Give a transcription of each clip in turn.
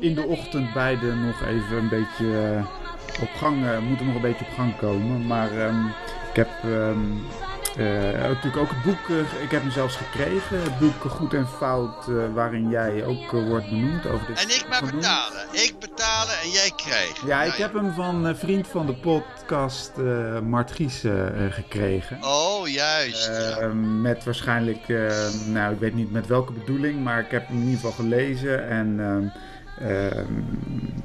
in de ochtend beide nog even een beetje eh, op gang, uh, moeten nog een beetje op gang komen. Maar ehm, ik heb ehm, uh, natuurlijk ook het boek, uh, ik heb hem zelfs gekregen, het boek Goed en Fout, uh, waarin jij ook wordt benoemd. Over dit en ik mag betalen. Ik betalen en jij krijgt. Ja, ik heb hem van een vriend van de podcast, Mart gekregen. Oh, juist. Met waarschijnlijk, nou ik weet niet met welke bedoeling, maar ik heb hem in ieder geval gelezen en... Ehm,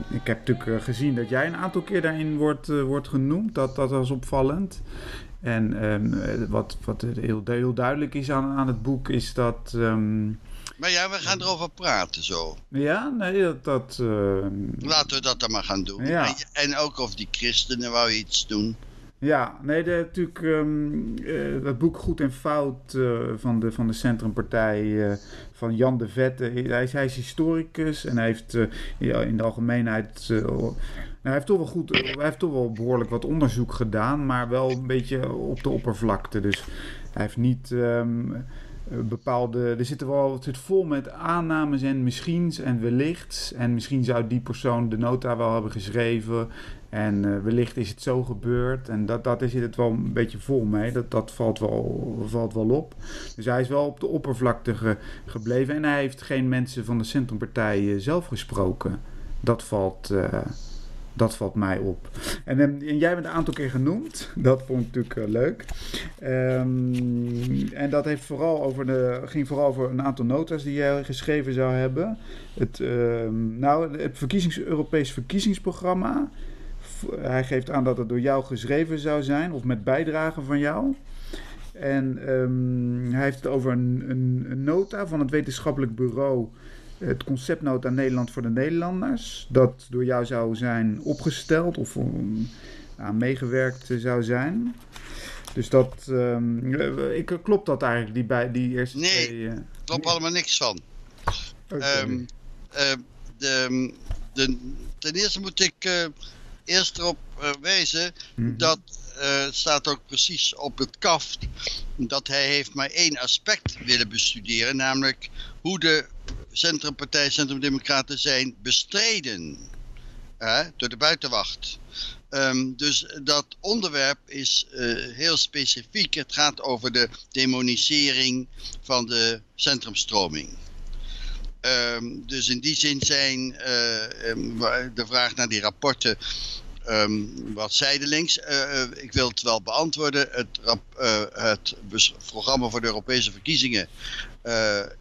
ik heb natuurlijk gezien dat jij een aantal keer daarin wordt, wordt genoemd. Dat, dat was opvallend. En um, wat, wat heel, heel, duidelijk is aan, aan het boek is dat. Um, maar ja, we gaan erover praten zo. Ja, nee, dat. dat uh, Laten we dat dan maar gaan doen. Ja. En, en, ook over die christenen wou iets doen. Ja, nee, de, natuurlijk um, uh, dat boek Goed en Fout uh, van, de, van de Centrumpartij van Jan de Vette. Hij is, hij is historicus en hij heeft ja, in de algemeenheid hij heeft toch wel goed, hij heeft toch wel behoorlijk wat onderzoek gedaan, maar wel een beetje op de oppervlakte. Dus hij heeft niet um, bepaalde. Er zitten wel, het zit vol met aannames en misschiens en wellicht. En misschien zou die persoon de nota wel hebben geschreven. En uh, wellicht is het zo gebeurd. En dat, dat is het wel een beetje vol mee. Dat, dat valt, wel, valt wel op. Dus hij is wel op de oppervlakte ge, gebleven. En hij heeft geen mensen van de Centrumpartij zelf gesproken. Dat valt. Uh, dat valt mij op. En, en, jij bent een aantal keer genoemd. Dat vond ik natuurlijk leuk. Um, en dat heeft vooral over de, ging vooral over een aantal notas die jij geschreven zou hebben. Het, uh, nou, het verkiezings, Europees verkiezingsprogramma. Hij geeft aan dat het door jou geschreven zou zijn, of met bijdrage van jou. En um, hij heeft het over een, een, een nota van het wetenschappelijk bureau het conceptnota Nederland voor de Nederlanders. Dat door jou zou zijn opgesteld of um, aan meegewerkt zou zijn. Dus dat, um, ik, klopt dat eigenlijk, die, bij, die eerste nee, twee? Uh, klopt allemaal niks van. Okay. Um, uh, de, de, ten eerste moet ik uh, eerst erop uh, wijzen mm -hmm. dat uh, staat ook precies op het kaft dat hij heeft maar één aspect willen bestuderen, namelijk hoe de Centrumpartij, Centrumdemocraten zijn bestreden uh, door de buitenwacht. Um, dus dat onderwerp is uh, heel specifiek. Het gaat over de demonisering van de centrumstroming. Um, dus in die zin zijn uh, de vraag naar die rapporten um, wat zijdelings. Uh, ik wil het wel beantwoorden. Het, het programma voor de Europese verkiezingen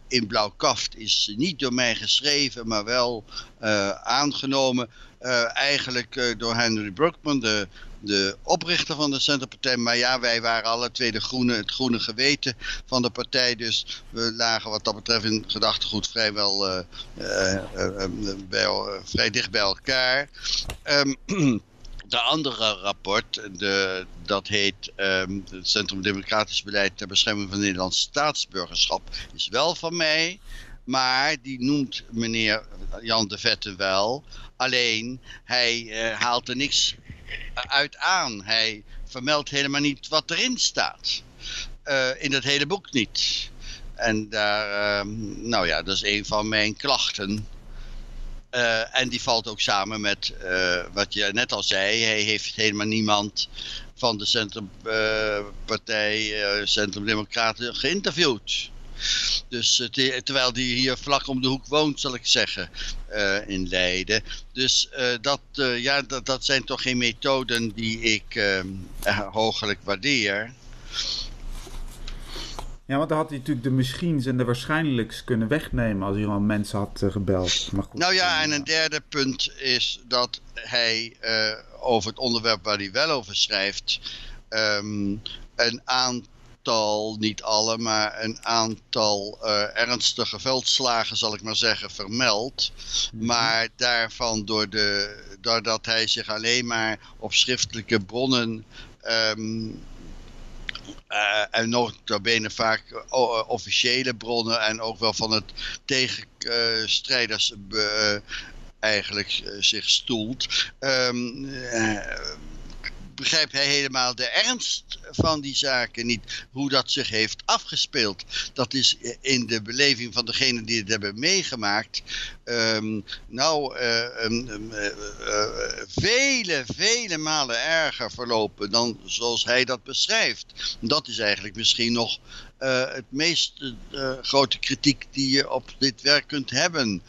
in Blauw Kaft is niet door mij geschreven, maar wel aangenomen. eigenlijk door Henry Brookman, de, de oprichter van de Centerpartij. Maar ja, wij waren alle twee de groene, het groene geweten van de partij. Dus we lagen wat dat betreft in gedachtegoed vrijwel uh, uh, bij, vrij dicht bij elkaar. Um, De andere rapport, de, dat heet um, het Centrum Democratisch Beleid ter Bescherming van Nederlands Staatsburgerschap, is wel van mij. Maar die noemt meneer Jan de Vette wel. Alleen hij uh, haalt er niks uit aan. Hij vermeldt helemaal niet wat erin staat. Uh, in het hele boek niet. En daar, uh, nou ja, dat is een van mijn klachten. Uh, en die valt ook samen met uh, wat je net al zei. Hij heeft helemaal niemand van de Centrumpartij, Centrum Democraten geïnterviewd. Dus terwijl die hier vlak om de hoek woont, zal ik zeggen, in Leiden. Dus dat, ja, dat, dat zijn toch geen methoden die ik hoogelijk waardeer. Ja, want dan had hij natuurlijk de misschiens en de waarschijnlijks kunnen wegnemen als hij al mensen had gebeld. Maar goed, nou ja, en een derde punt is dat hij over het onderwerp waar hij wel over schrijft, um, een aantal, niet alle, maar een aantal uh, ernstige veldslagen, zal ik maar zeggen, vermeldt. Mm -hmm. Maar daarvan, door de, doordat hij zich alleen maar op schriftelijke bronnen um, uh, en notabene vaak uh, officiële bronnen en ook wel van het tegenstrijders uh, eigenlijk zich stoelt. Um, begrijpt hij helemaal de ernst van die zaken niet. Hoe dat zich heeft afgespeeld. Dat is in de beleving van degene die het hebben meegemaakt. Um, nou, uh, um, uh, vele, vele malen erger verlopen dan zoals hij dat beschrijft. Dat is eigenlijk misschien nog het meest grote kritiek die je op dit werk kunt hebben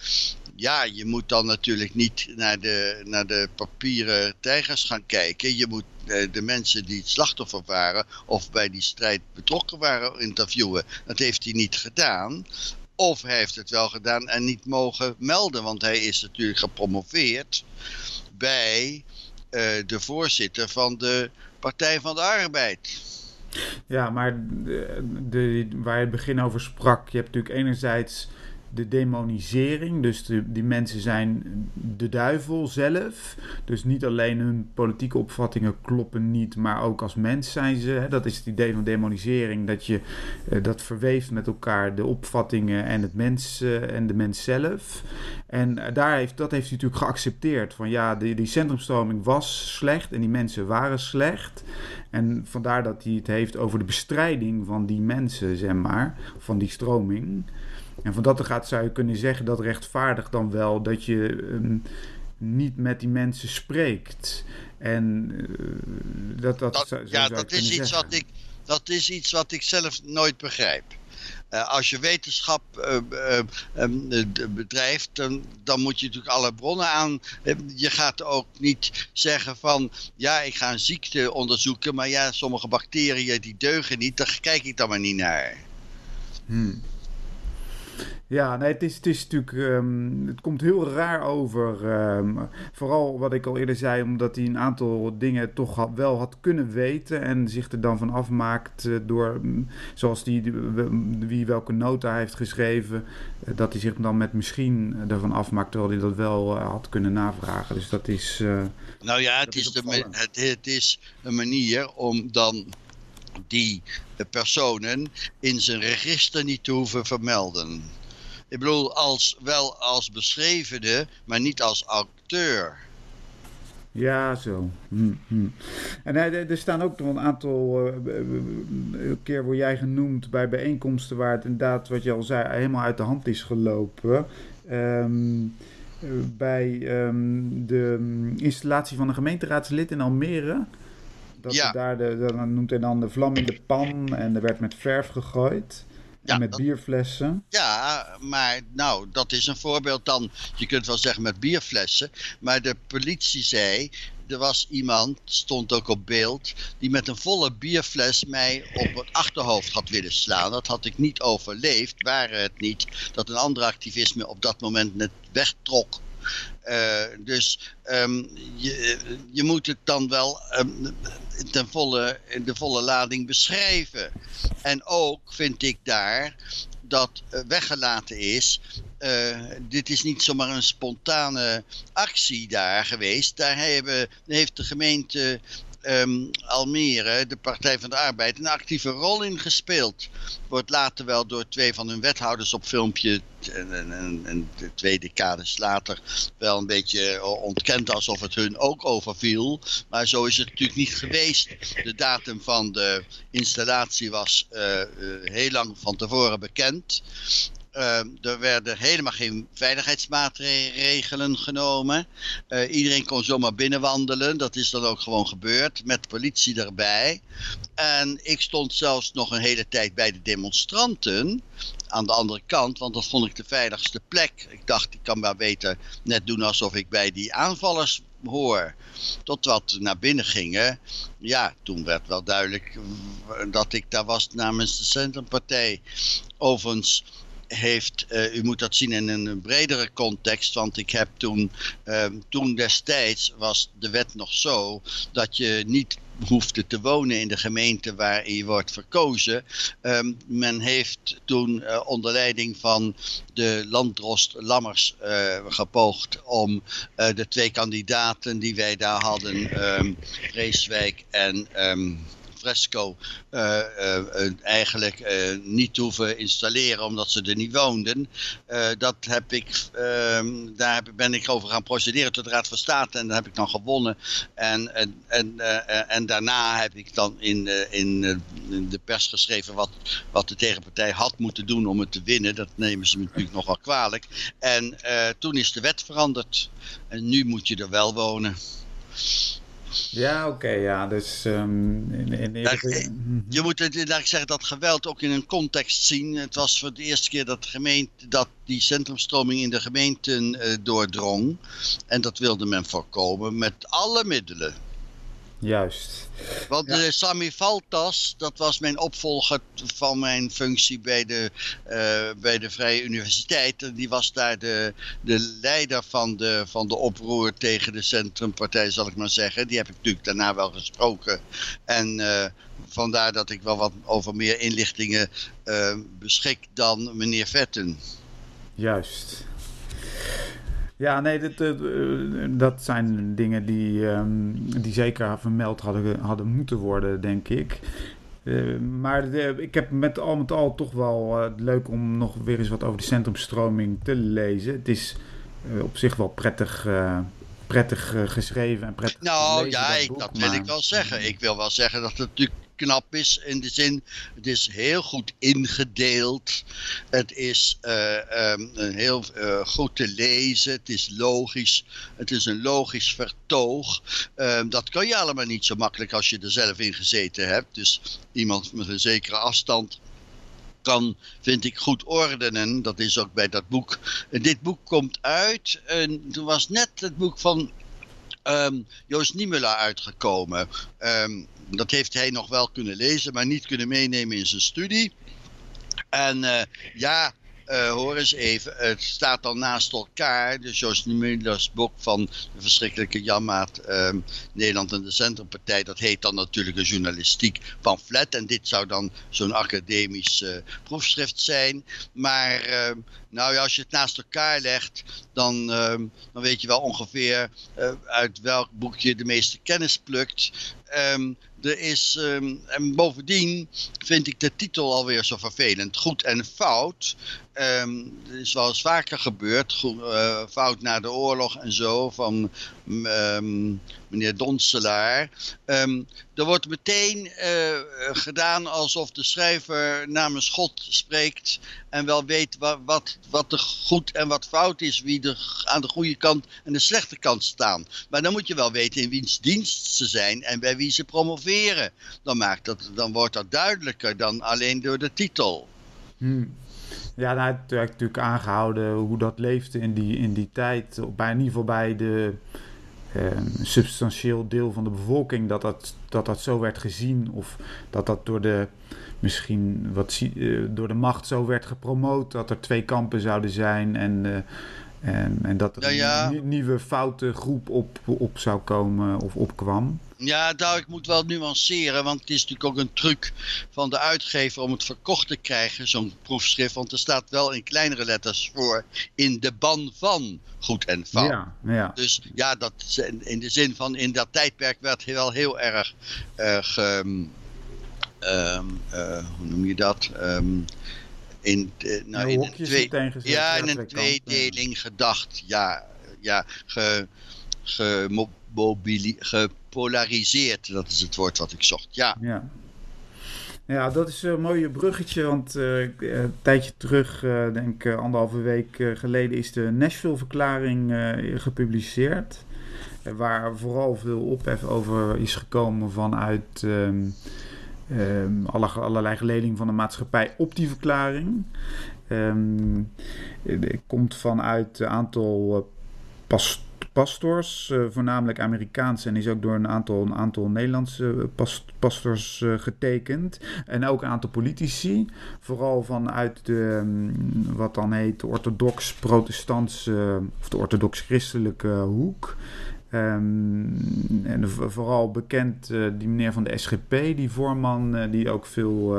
ja, je moet dan natuurlijk niet naar de, naar de papieren tijgers gaan kijken. Je moet eh, de mensen die het slachtoffer waren of bij die strijd betrokken waren interviewen. Dat heeft hij niet gedaan. Of hij heeft het wel gedaan en niet mogen melden, want hij is natuurlijk gepromoveerd bij uh, de voorzitter van de Partij van de Arbeid. Ja, maar de, de, waar je het begin over sprak, je hebt natuurlijk enerzijds de demonisering. Dus die mensen zijn de duivel zelf. Dus niet alleen hun politieke opvattingen kloppen niet, maar ook als mens zijn ze. Hè. Dat is het idee van demonisering, dat je uh, dat verweeft met elkaar de opvattingen en het mens uh, en de mens zelf. En uh, daar heeft, dat heeft hij natuurlijk geaccepteerd. Van ja, die, die centrumstroming was slecht en die mensen waren slecht. En vandaar dat hij het heeft over de bestrijding van die mensen, zeg maar, van die stroming. En van dat gaat zou je kunnen zeggen dat rechtvaardig dan wel dat je um, niet met die mensen spreekt. En uh, dat, dat, dat zou, ja, dat is iets wat ik dat is iets wat ik zelf nooit begrijp. Uh, als je wetenschap uh, bedrijft, dan, dan, moet je natuurlijk alle bronnen aan. je gaat ook niet zeggen van, ja, ik ga een ziekte onderzoeken, maar ja, sommige bacteriën die deugen niet, daar kijk ik dan maar niet naar. Hmm. Ja, nee, het is, het is natuurlijk. Um, het komt heel raar over. Um, vooral wat ik al eerder zei, omdat hij een aantal dingen toch had, wel had kunnen weten. En zich er dan van afmaakt uh, door. Um, zoals die, wie welke nota heeft geschreven. Uh, dat hij zich dan met misschien ervan afmaakt. Terwijl hij dat wel uh, had kunnen navragen. Dus dat is. nou ja, het is, is de, het, het is een manier om dan die personen in zijn register niet te hoeven vermelden. Ik bedoel, als, wel als beschrevene, maar niet als auteur. Ja, zo. Hm, hm. En er, er staan ook nog een aantal uh, keer word jij genoemd bij bijeenkomsten waar het inderdaad, wat je al zei, helemaal uit de hand is gelopen. Um, bij um, de installatie van een gemeenteraadslid in Almere. Dat ja. daar de, dan noemt hij dan de vlam in de pan en er werd met verf gegooid. Ja, met bierflessen. Ja, maar nou, dat is een voorbeeld dan. Je kunt wel zeggen met bierflessen. Maar de politie zei, er was iemand, stond ook op beeld, die met een volle bierfles mij op het achterhoofd had willen slaan. Dat had ik niet overleefd, waren het niet dat een andere activist me op dat moment net wegtrok. Uh, dus um, je, je moet het dan wel um, volle, de volle lading beschrijven. En ook vind ik daar dat uh, weggelaten is. Uh, dit is niet zomaar een spontane actie daar geweest. Daar hebben, heeft de gemeente um, Almere, de Partij van de Arbeid, een actieve rol in gespeeld. Wordt later wel door twee van hun wethouders op filmpje, en, en, en twee decades later, wel een beetje ontkend alsof het hun ook overviel. Maar zo is het natuurlijk niet geweest. De datum van de installatie was uh, uh, heel lang van tevoren bekend. Uh, er werden helemaal geen veiligheidsmaatregelen genomen. Uh, iedereen kon zomaar binnenwandelen. Dat is dan ook gewoon gebeurd. Met politie erbij. En ik stond zelfs nog een hele tijd bij de demonstranten. Aan de andere kant, want dat vond ik de veiligste plek. Ik dacht, ik kan maar beter net doen alsof ik bij die aanvallers hoor. Tot wat naar binnen gingen. Ja, toen werd wel duidelijk dat ik daar was namens de Centrumpartij. Overigens heeft, uh, u moet dat zien in een bredere context, want ik heb toen, uh, toen destijds was de wet nog zo dat je niet hoefde te wonen in de gemeente waar je wordt verkozen. Um, men heeft toen uh, onder leiding van de landdrost Lammers uh, gepoogd om de twee kandidaten die wij daar hadden, um, Vreeswijk en um, fresco eigenlijk niet hoeven installeren omdat ze er niet woonden. dat heb ik, ehm, daar ben ik over gaan procederen tot de Raad van State en daar heb ik dan gewonnen. En, en, en, daarna heb ik dan in, in, de pers geschreven wat, wat de tegenpartij had moeten doen om het te winnen. Dat nemen ze natuurlijk nogal kwalijk. En toen is de wet veranderd. En nu moet je er wel wonen. Ja, oké, ja. Dus um, in, in, mhm. je moet het, laat ik zeggen, dat geweld ook in een context zien. Het was voor de eerste keer dat, de gemeente, dat die centrumstroming in de gemeenten uh, doordrong. En dat wilde men voorkomen met alle middelen. Juist. Want ja. Sami Valtas, dat was mijn opvolger van mijn functie bij de, uh, bij de Vrije Universiteit. Die was daar de, de leider van de, van de oproer tegen de Centrumpartij, zal ik maar zeggen. Die heb ik natuurlijk daarna wel gesproken. En uh, vandaar dat ik wel wat over meer inlichtingen uh, beschik dan meneer Vetten. Juist. Ja, nee, dat, dat, eh, dat zijn dingen die, um, die zeker vermeld hadden, hadden moeten worden, denk ik. Uh, maar de, ik heb met al met al toch wel uh, leuk om nog weer eens wat over de centrumstroming te lezen. Het is op zich wel prettig, prettig geschreven en prettig. Nou ja, dat, ik, dat wil ik wel zeggen. Ik wil wel zeggen dat het natuurlijk knap is. In de zin, het is heel goed ingedeeld. Het is uh, heel uh, goed te lezen. Het is logisch. Het is een logisch vertoog. Um, dat kan je allemaal niet zo makkelijk als je er zelf in gezeten hebt. Dus iemand met een zekere afstand kan, vind ik, goed ordenen. Dat is ook bij dat boek. En dit boek komt uit. En toen was net het boek van um, Joost Niemela uitgekomen. Dat heeft hij nog wel kunnen lezen, maar niet kunnen meenemen in zijn studie. En uh, ja, uh, hoor eens even, het staat dan naast elkaar. Dus Joost Niemela's boek van de verschrikkelijke Janmaat uh, Nederland en de Centrumpartij. Dat heet dan natuurlijk een journalistiek pamflet. En dit zou dan zo'n academisch uh, proefschrift zijn. Maar ehm, nou ja, als je het naast elkaar legt, dan, dan weet je wel ongeveer uit welk boek je de meeste kennis plukt. Um, er is, um, en bovendien vind ik de titel alweer zo vervelend. Goed en fout. Um, is wel eens vaker gebeurd. Goed, uh, fout na de oorlog en zo. Van um, meneer Donselaar. Er wordt meteen uh, gedaan alsof de schrijver namens God spreekt. En wel weet wat, wat, wat er goed en wat fout is. Wie er aan de goede kant en de slechte kant staan. Maar dan moet je wel weten in wiens dienst ze zijn. En bij wie ze promoveren. Dan, maakt dat, dan wordt dat duidelijker dan alleen door de titel. Hmm. Ja, nou, het werd natuurlijk aangehouden hoe dat leefde in die, in die tijd. Bij, in ieder geval bij de uh, substantieel deel van de bevolking. Dat dat, dat dat zo werd gezien. Of dat dat door de, misschien wat, uh, door de macht zo werd gepromoot. Dat er twee kampen zouden zijn. En, uh, en, en dat er ja, ja. een nieuwe foute groep op, op zou komen of opkwam. Ja, nou, ik moet wel nuanceren, want het is natuurlijk ook een truc van de uitgever om het verkocht te krijgen, zo'n proefschrift. Want er staat wel in kleinere letters voor in de ban van goed en fout. Ja, ja. Dus ja, dat, in de zin van in dat tijdperk werd wel heel erg uh, ge, um, uh, hoe noem je dat? Um, in, uh, nou, in een, twee, ja, in een tweedeling gedacht. Ja, ja ge, ge, gepolariseerd. Dat is het woord wat ik zocht, ja. Ja, ja dat is een mooie bruggetje, want uh, een tijdje terug, uh, denk ik anderhalve week geleden, is de Nashville-verklaring gepubliceerd. waar vooral veel ophef over is gekomen vanuit um, alle, allerlei geledingen van de maatschappij op die verklaring. Um, het komt vanuit een aantal pas pastors, uh, voornamelijk Amerikaans en is ook door een aantal, een aantal Nederlandse eh, past, pastors uh, getekend. En ook een aantal politici, vooral vanuit de, um, wat dan heet de orthodox-protestantse of de orthodox-christelijke hoek. Um, en vooral bekend die meneer van de SGP, die voorman, die ook veel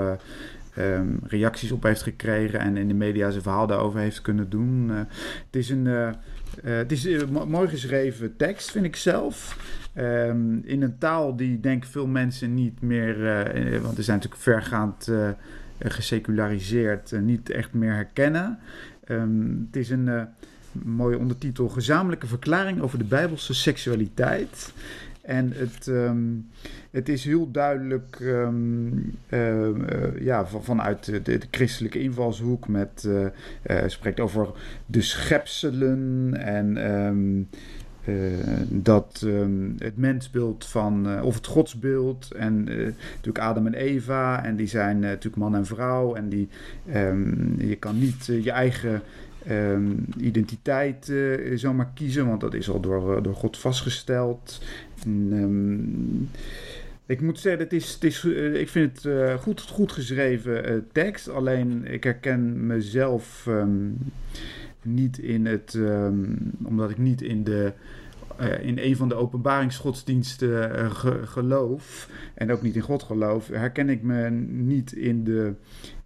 um, reacties op heeft gekregen en in de media zijn verhaal daarover heeft kunnen doen. het is een uh, het is een mooi geschreven tekst, vind ik zelf. Ehm, in een taal die denk ik veel mensen niet meer, uh, want er zijn natuurlijk vergaand geseculariseerd, niet echt meer herkennen. Um, het is een mooie ondertitel: Gezamenlijke verklaring over de Bijbelse seksualiteit. En het, um, het is heel duidelijk um, uh, uh, ja, van, vanuit de, christelijke invalshoek. Met, uh, spreekt over de schepselen en dat het mensbeeld van, of het godsbeeld. En natuurlijk Adam en Eva. En die zijn natuurlijk man en vrouw. En die, je kan niet je eigen um, identiteit uh, zomaar kiezen, want dat is al door, door God vastgesteld. En, um, ik moet zeggen, het is, het is, uh, ik vind het goed, goed geschreven tekst. Alleen ik herken mezelf um, niet in het, omdat ik niet in de. in een van de openbaringsgodsdiensten ge geloof en ook niet in God geloof, herken ik me niet in de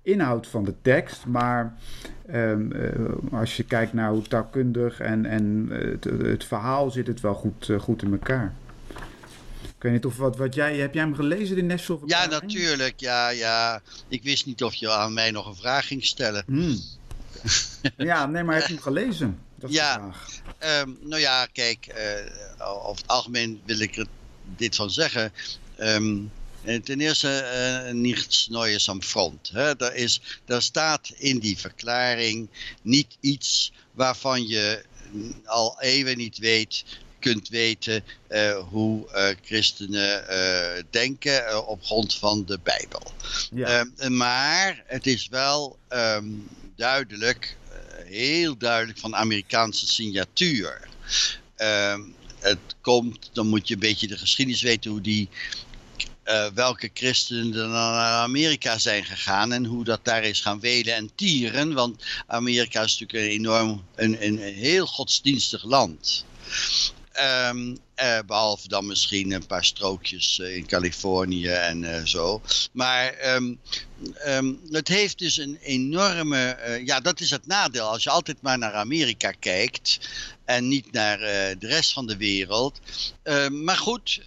inhoud van de tekst. Maar um, uh, als je kijkt naar hoe taalkundig en, en het, het, verhaal zit het wel goed, uh, goed in elkaar. Ik weet niet of wat, wat jij, heb jij hem gelezen, die Nashville Ja, natuurlijk. Ja, ja. Ik wist niet of je aan mij nog een vraag ging stellen. Hmm. ja, nee, maar heb je hem gelezen? Dat is ja, um, nou ja, kijk, uh, over het algemeen wil ik er dit van zeggen. Um, ten eerste uh, niets Neues am Front. Hè. Daar, is, staat in die verklaring niet iets waarvan je al eeuwen niet weet kunt weten uh, hoe uh, christenen uh, denken op grond van de Bijbel. Ja. Ehm, maar het is wel um, duidelijk, heel duidelijk van Amerikaanse signatuur. Um, het komt, dan moet je een beetje de geschiedenis weten hoe die uh, welke christenen dan naar Amerika zijn gegaan en hoe dat daar is gaan welen en tieren. Want Amerika is natuurlijk een enorm, een, een heel godsdienstig land. Um, uh, behalve dan misschien een paar strookjes uh, in Californië en zo. Maar um, um, het heeft dus een enorme. ja, dat is het nadeel. Als je altijd maar naar Amerika kijkt en niet naar de rest van de wereld. maar goed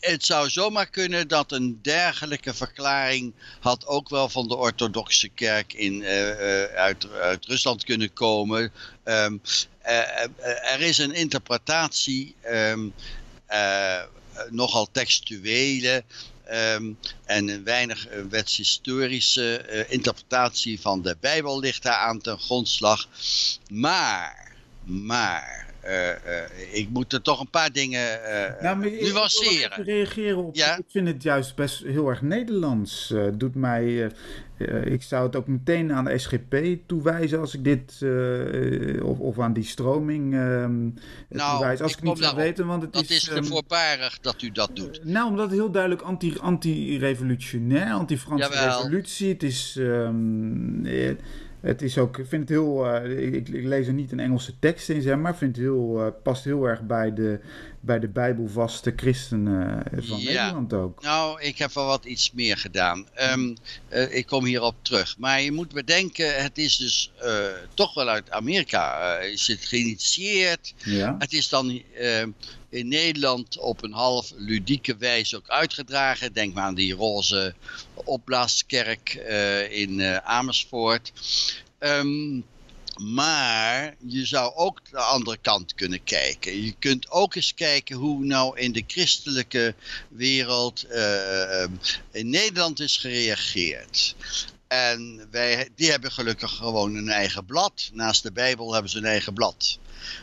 het zou zomaar kunnen dat een dergelijke verklaring had ook wel van de orthodoxe kerk in, uh, uit, uit, Rusland kunnen komen. Um, uh, er is een interpretatie, um, nogal textuele, um, en een weinig wetshistorische interpretatie van de Bijbel ligt daar aan ten grondslag. Maar, maar, uh, uh, ik moet er toch een paar dingen uh, nou, maar nuanceren. Ik reageren op. Ja? Ik vind het juist best heel erg Nederlands. doet mij, ik zou het ook meteen aan de SGP toewijzen als ik dit, of, of, aan die stroming nou, toewijzen. Als ik, ik niet zou weten, want het dat is... is te um, voorbarig dat u dat doet. nou, omdat het heel duidelijk anti-revolutionair, anti anti-Franse revolutie. Het is... Um, het is ook, ik vind het heel, uh, ik, ik, lees er niet een Engelse tekst in, zeg maar. Ik vind het heel, uh, past heel erg bij de, bij de bijbelvaste christenen uh, van ja. Nederland ook. Nou, ik heb wel wat iets meer gedaan. Um, ik kom hierop terug. Maar je moet bedenken, het is dus toch wel uit Amerika. is het geïnitieerd. Ja. Het is dan in Nederland op een half ludieke wijze ook uitgedragen. Denk maar aan die roze opblaaskerk in Amersfoort. Um, maar je zou ook de andere kant kunnen kijken. Je kunt ook eens kijken hoe nou in de christelijke wereld uh, in Nederland is gereageerd. En wij, die hebben gelukkig gewoon een eigen blad. Naast de Bijbel hebben ze een eigen blad.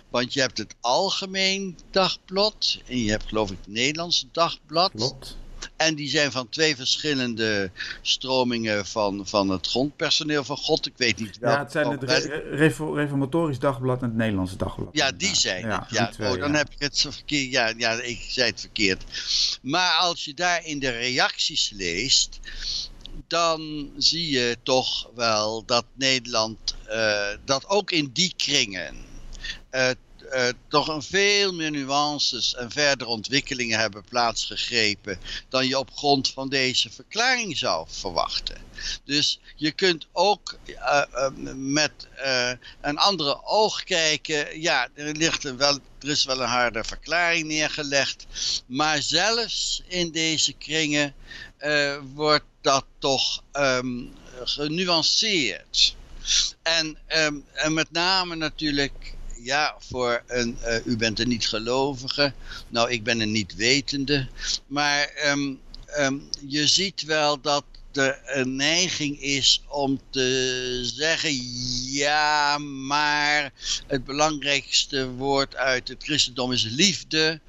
Want je hebt het Algemeen Dagblad en je hebt geloof ik het Nederlands Dagblad. En die zijn van twee verschillende stromingen van, van het grondpersoneel van God. Ik weet niet wel. Ja, het zijn het re Reformatorisch Dagblad en het Nederlandse Dagblad. Ja, die zijn ja, het. Ja, twee, oh, dan ja. heb ik het verkeerd. Ja, ja, ik zei het verkeerd. Maar als je daar in de reacties leest, dan zie je toch wel dat Nederland, uh, dat ook in die kringen, uh, uh, toch een veel meer nuances en verdere ontwikkelingen hebben plaatsgegrepen dan je op grond van deze verklaring zou verwachten. Dus je kunt ook uh, uh, met een andere oog kijken. Ja, er, ligt wel, er is wel een harde verklaring neergelegd. Maar zelfs in deze kringen wordt dat toch um, genuanceerd. En, um, en met name natuurlijk ja, voor een, uh, u bent een niet-gelovige. Nou, ik ben een niet-wetende. Maar um, um, je ziet wel dat er een neiging is om te zeggen, ja, maar het belangrijkste woord uit het christendom is liefde.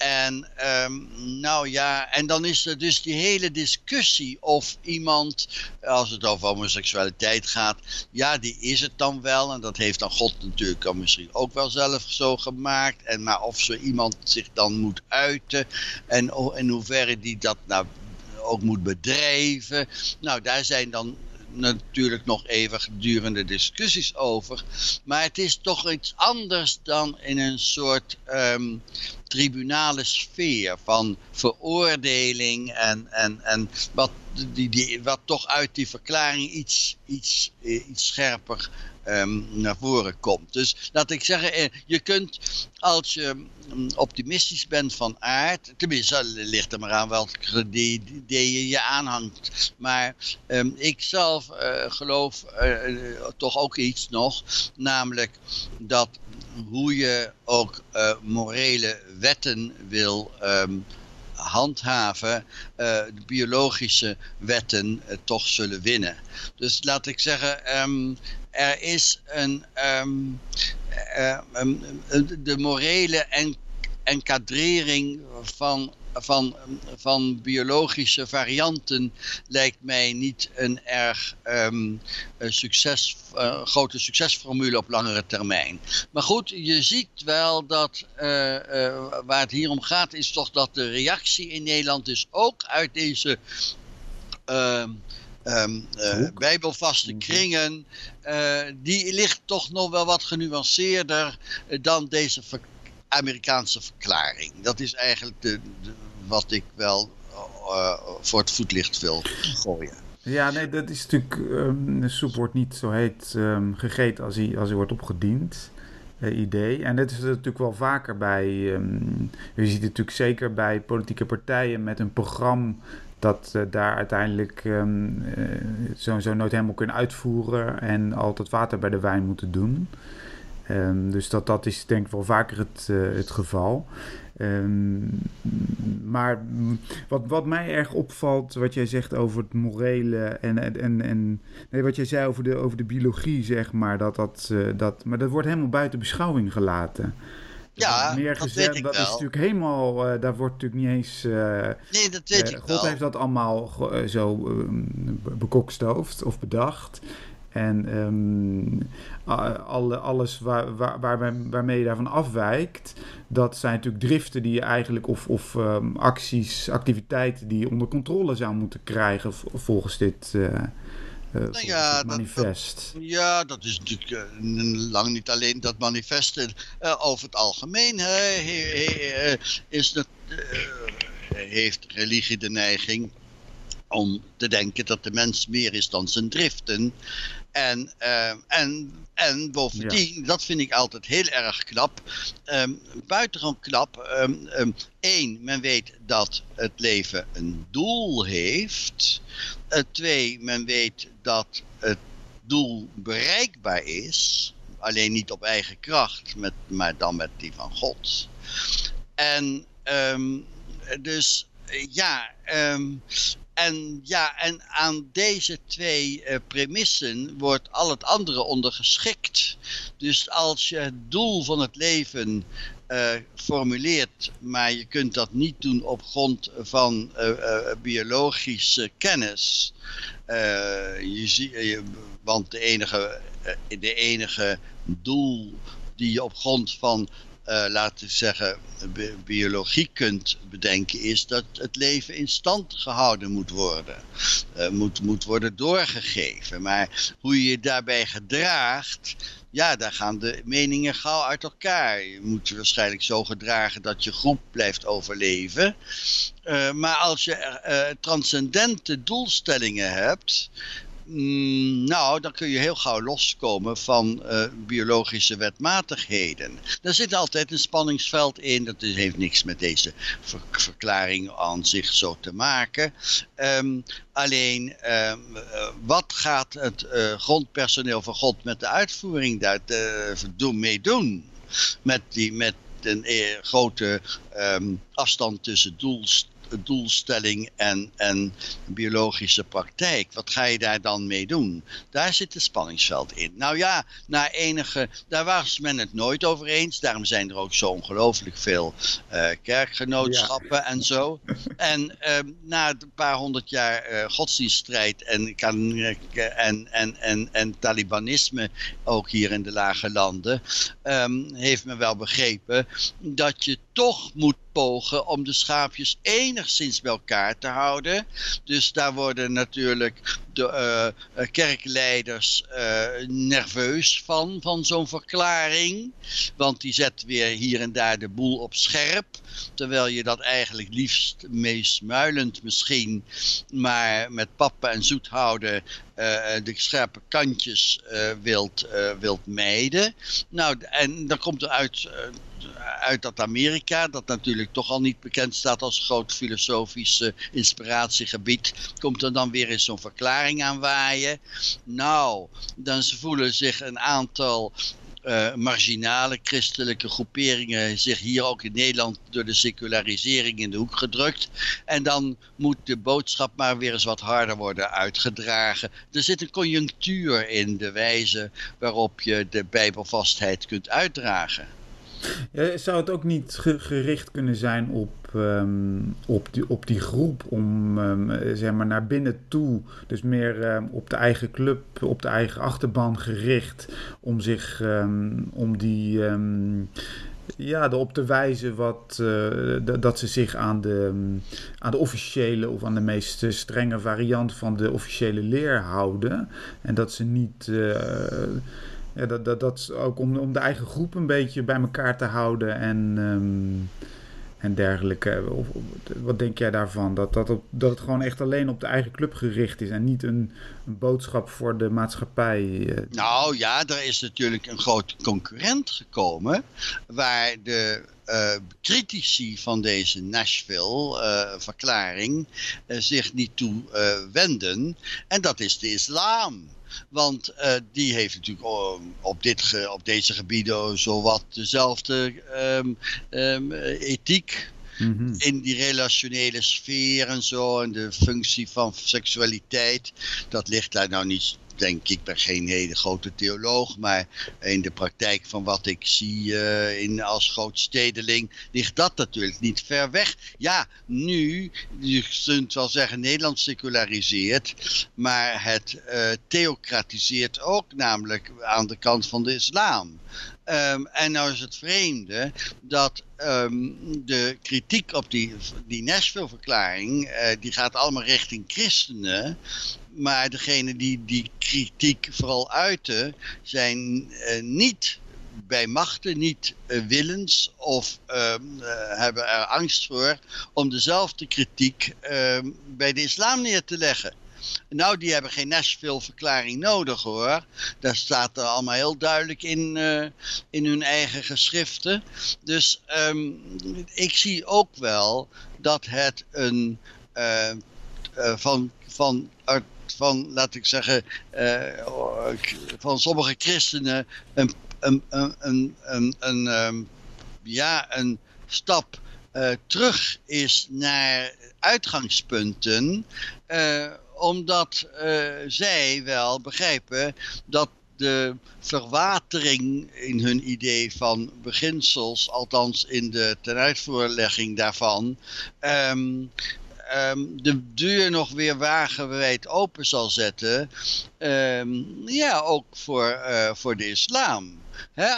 En um, nou ja, en dan is er dus die hele discussie of iemand, als het over homoseksualiteit gaat, ja, die is het dan wel. En dat heeft dan God natuurlijk misschien ook wel zelf zo gemaakt. En maar of zo iemand zich dan moet uiten en in hoeverre die dat nou ook moet bedrijven. Nou, daar zijn dan natuurlijk nog even gedurende discussies over. Maar het is toch iets anders dan in een soort um, tribunale sfeer van veroordeling en, en, en wat, die, die, wat toch uit die verklaring iets, iets, eh, iets scherper um, naar voren komt. Dus laat ik zeggen, eh, je kunt als je mm, optimistisch bent van aard, tenminste ligt er maar aan welke idee je je aanhangt. Maar um, ik zelf uh, geloof toch ook iets nog, namelijk dat hoe je ook uh, morele wetten wil um, handhaven, uh, de biologische wetten uh, toch zullen winnen. Dus laat ik zeggen, um, er is een, um, de morele en van van, van biologische varianten lijkt mij niet een erg um, succes, uh, grote succesformule op langere termijn. Maar goed, je ziet wel dat uh, uh, waar het hier om gaat is toch dat de reactie in Nederland is ook uit deze... Um, uh, bijbelvaste kringen, uh, die ligt toch nog wel wat genuanceerder dan deze ver Amerikaanse verklaring. Dat is eigenlijk de, de wat ik wel uh, voor het voetlicht wil gooien. Ja, nee, dat is natuurlijk. Um, de soep wordt niet zo heet um, gegeten als hij, als hij wordt opgediend. Uh, idee. En dat is natuurlijk wel vaker bij. Um, je ziet het natuurlijk zeker bij politieke partijen met een programma dat uh, daar uiteindelijk um, uh, zo nooit helemaal kunnen uitvoeren en altijd water bij de wijn moeten doen. Um, dus dat, dat is denk ik wel vaker het, uh, het geval. Um, maar wat, wat mij erg opvalt, wat jij zegt over het morele en, en, en nee, wat jij zei over de, over de biologie, zeg maar, dat, dat, uh, dat, maar dat wordt helemaal buiten beschouwing gelaten. Ja, meer dat gezegd, weet ik dat wel. is natuurlijk helemaal, uh, daar wordt natuurlijk niet eens. Uh, nee, dat weet uh, ik God wel. heeft dat allemaal zo um, bekokstoofd of bedacht. En um, alle, alles waar, waar, waar, waarmee je daarvan afwijkt, dat zijn natuurlijk driften die je eigenlijk, of, of um, acties, activiteiten die je onder controle zou moeten krijgen volgens dit. Uh, uh, nou ja, manifest. Dat, dat, ja, dat is natuurlijk uh, lang niet alleen dat manifest. Uh, over het algemeen he, he, he, is dat, heeft religie de neiging om te denken dat de mens meer is dan zijn driften. En, uh, en, en bovendien, ja. dat vind ik altijd heel erg knap, um, buitengewoon knap. Um, um, Eén, men weet dat het leven een doel heeft. Uh, twee, men weet dat het doel bereikbaar is. Alleen niet op eigen kracht, met, maar dan met die van God. En dus ja, en ja, en aan deze twee uh, premissen wordt al het andere ondergeschikt. Dus als je het doel van het leven uh, formuleert, maar je kunt dat niet doen op grond van uh, biologische kennis. je zie, want de enige, de enige doel die je op grond van uh, laten we zeggen, bi biologie kunt bedenken, is dat het leven in stand gehouden moet worden. Uh, moet, moet worden doorgegeven. Maar hoe je je daarbij gedraagt, ja, daar gaan de meningen gauw uit elkaar. Je moet je waarschijnlijk zo gedragen dat je groep blijft overleven. Uh, maar als je transcendente doelstellingen hebt, Mm, nou, dan kun je heel gauw loskomen van uh, biologische wetmatigheden. Er zit altijd een spanningsveld in. Dat heeft niks met deze ver verklaring aan zich zo te maken. Um, alleen, um, uh, wat gaat het uh, grondpersoneel van God met de uitvoering daar doen, mee doen? Met, die, met een grote um, afstand tussen doelstellingen doelstelling en, en biologische praktijk. Wat ga je daar dan mee doen? Daar zit het spanningsveld in. Nou ja, na enige, daar was men het nooit over eens. Daarom zijn er ook zo ongelooflijk veel uh, kerkgenootschappen en zo. En uh, na een paar honderd jaar uh, godsdienststrijd en, en, en, en, en talibanisme, ook hier in de lage landen, um, heeft men wel begrepen dat je toch moet pogen om de schaapjes enigszins bij elkaar te houden. Dus daar worden natuurlijk de uh, kerkleiders uh, nerveus van, van zo'n verklaring. Want die zet weer hier en daar de boel op scherp. Terwijl je dat eigenlijk liefst meesmuilend misschien, maar met pappen en zoet houden, uh, de scherpe kantjes wilt, wilt mijden. Nou, en dan komt er uit uit dat Amerika, dat natuurlijk toch al niet bekend staat als groot filosofisch uh, inspiratiegebied, komt er dan weer eens zo'n verklaring aan waaien. Nou, dan voelen zich een aantal uh, marginale christelijke groeperingen zich hier ook in Nederland door de secularisering in de hoek gedrukt. En dan moet de boodschap maar weer eens wat harder worden uitgedragen. Er zit een conjunctuur in de wijze waarop je de bijbelvastheid kunt uitdragen. Ja, zou het ook niet gericht kunnen zijn op, um, op, die, op die groep om um, zeg maar naar binnen toe, dus meer um, op de eigen club, op de eigen achterban gericht, om zich om die ja, erop te wijzen wat, uh, dat ze zich aan de, aan de officiële of aan de meest strenge variant van de officiële leer houden. En dat ze niet. Uh, ja, dat, dat, dat ook om, om de eigen groep een beetje bij elkaar te houden en, en dergelijke. Of, wat denk jij daarvan? Dat, dat, op, dat het gewoon echt alleen op de eigen club gericht is en niet een, een boodschap voor de maatschappij? Eh? Nou ja, er is natuurlijk een grote concurrent gekomen waar de uh, critici van deze Nashville-verklaring uh, zich niet toe wenden. En dat is de islam. Want uh, die heeft natuurlijk op, dit, op deze gebieden zowat dezelfde um, um, ethiek. Mm -hmm. In die relationele sfeer en zo. En de functie van seksualiteit. Dat ligt daar nou niet denk ik, ben geen hele grote theoloog, maar in de praktijk van wat ik zie uh, in, als grootstedeling, ligt dat natuurlijk niet ver weg. Ja, nu, je kunt wel zeggen, Nederland seculariseert, maar het uh, theocratiseert ook, namelijk aan de kant van de islam. Um, en nou is het vreemde dat um, de kritiek op die, die Nashville-verklaring, uh, die gaat allemaal richting christenen. Maar degene die die kritiek vooral uiten, zijn uh, niet bij machten, niet uh, willens of uh, hebben er angst voor om dezelfde kritiek ehm, bij de islam neer te leggen. Nou, die hebben geen Nashville-verklaring nodig hoor. Daar staat er allemaal heel duidelijk in, in hun eigen geschriften. Dus um, ik zie ook wel dat het een van, van, van, laat ik zeggen, van sommige christenen een, een, een, een, een, um, ja, een stap terug is naar uitgangspunten omdat uh, zij wel begrijpen dat de verwatering in hun idee van beginsels, althans in de tenuitvoerlegging daarvan, um, um, de deur nog weer wagenwijd open zal zetten. Um, ja, ook voor, uh, voor de islam.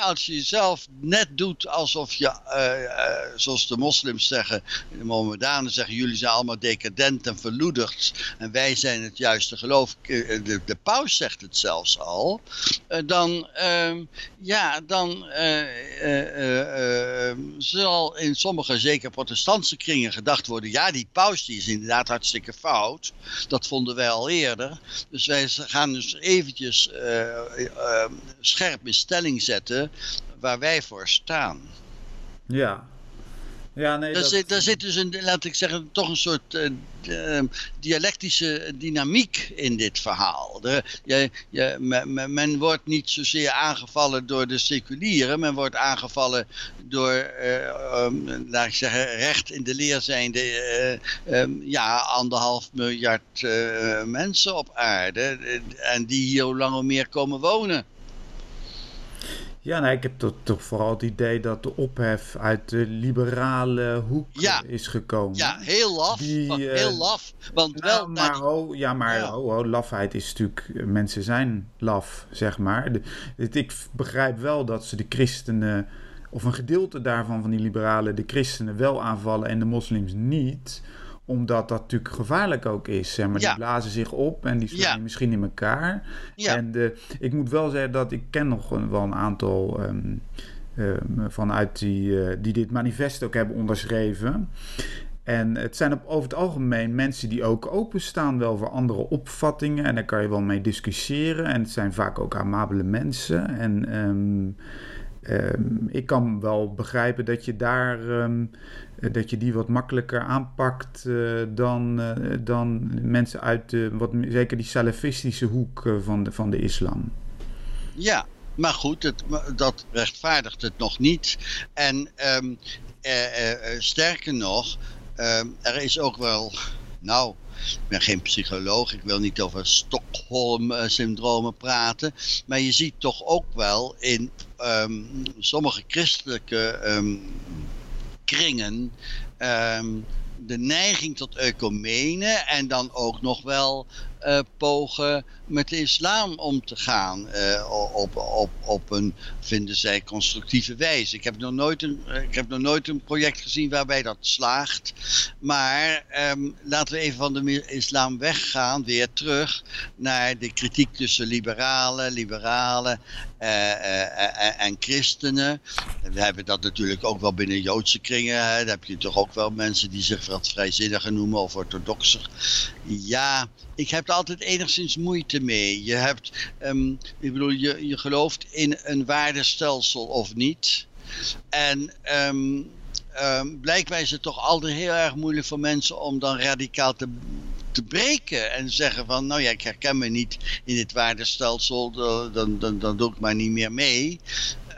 Als je jezelf net doet alsof je, uh, uh, zoals de moslims zeggen, de Mohammedanen zeggen, jullie zijn allemaal decadent en verloederd en wij zijn het juiste geloof, de, de paus zegt het zelfs al, dan, ehm, ja, dan zal in sommige, zeker protestantse kringen, gedacht worden, ja, die paus die is inderdaad hartstikke fout, dat vonden wij al eerder, dus wij gaan dus eventjes scherp in stelling zetten waar wij voor staan. Ja. Ja, nee, daar, zit, daar zit dus een, laat ik zeggen, toch een soort uh, dialectische dynamiek in dit verhaal. De, je, je, men, men, wordt niet zozeer aangevallen door de seculieren, men wordt aangevallen door, uh, um, laat ik zeggen, recht in de leer zijnde, uh, um, ja, anderhalf miljard mensen op aarde. En die hier hoe lang of meer komen wonen. Ja, nee, ik heb toch, toch vooral het idee dat de ophef uit de liberale hoek is gekomen. Ja, heel laf. Die, uh, heel laf. Want nou, wel, maar ho, ja, maar ja. Ho, lafheid is natuurlijk... Mensen zijn laf, zeg maar. De, het, ik begrijp wel dat ze de christenen... Of een gedeelte daarvan, van die liberalen, de christenen wel aanvallen en de moslims niet omdat dat natuurlijk gevaarlijk ook is. Zeg maar. Die blazen zich op en die slaan ja. misschien in elkaar. Ja. En de, ik moet wel zeggen dat ik ken nog een, wel een aantal um, um, vanuit die, uh, die dit manifest ook hebben onderschreven. En het zijn op, over het algemeen mensen die ook openstaan wel voor andere opvattingen. En daar kan je wel mee discussiëren. En het zijn vaak ook amabele mensen. En um, um, ik kan wel begrijpen dat je daar um, dat je die wat makkelijker aanpakt uh, dan, uh, dan mensen uit de, wat, zeker die salafistische hoek van, de, van de islam. Ja, maar goed, het, dat rechtvaardigt het nog niet. En um, sterker nog, er is ook wel, nou, ik ben geen psycholoog, ik wil niet over Stockholm-syndromen praten. Maar je ziet toch ook wel in um, sommige christelijke um, de neiging tot ecumene en dan ook nog wel uh, pogen met de islam om te gaan uh, op, op, op een, vinden zij, constructieve wijze. Ik heb nog nooit een, ik heb nog nooit een project gezien waarbij dat slaagt. Maar um, laten we even van de islam weggaan, weer terug naar de kritiek tussen liberalen, liberalen en christenen. We hebben dat natuurlijk ook wel binnen Joodse kringen. Hè. Daar heb je toch ook wel mensen die zich wat vrijzinniger noemen of orthodoxer. Ja, ik heb er altijd enigszins moeite mee. Je hebt, um, ik bedoel, je, je gelooft in een waardestelsel of niet. En um, um, blijkbaar is het toch altijd heel erg moeilijk voor mensen om dan radicaal te, te breken. En zeggen van, nou ja, ik herken me niet in dit waardestelsel, dan, dan, dan doe ik maar niet meer mee.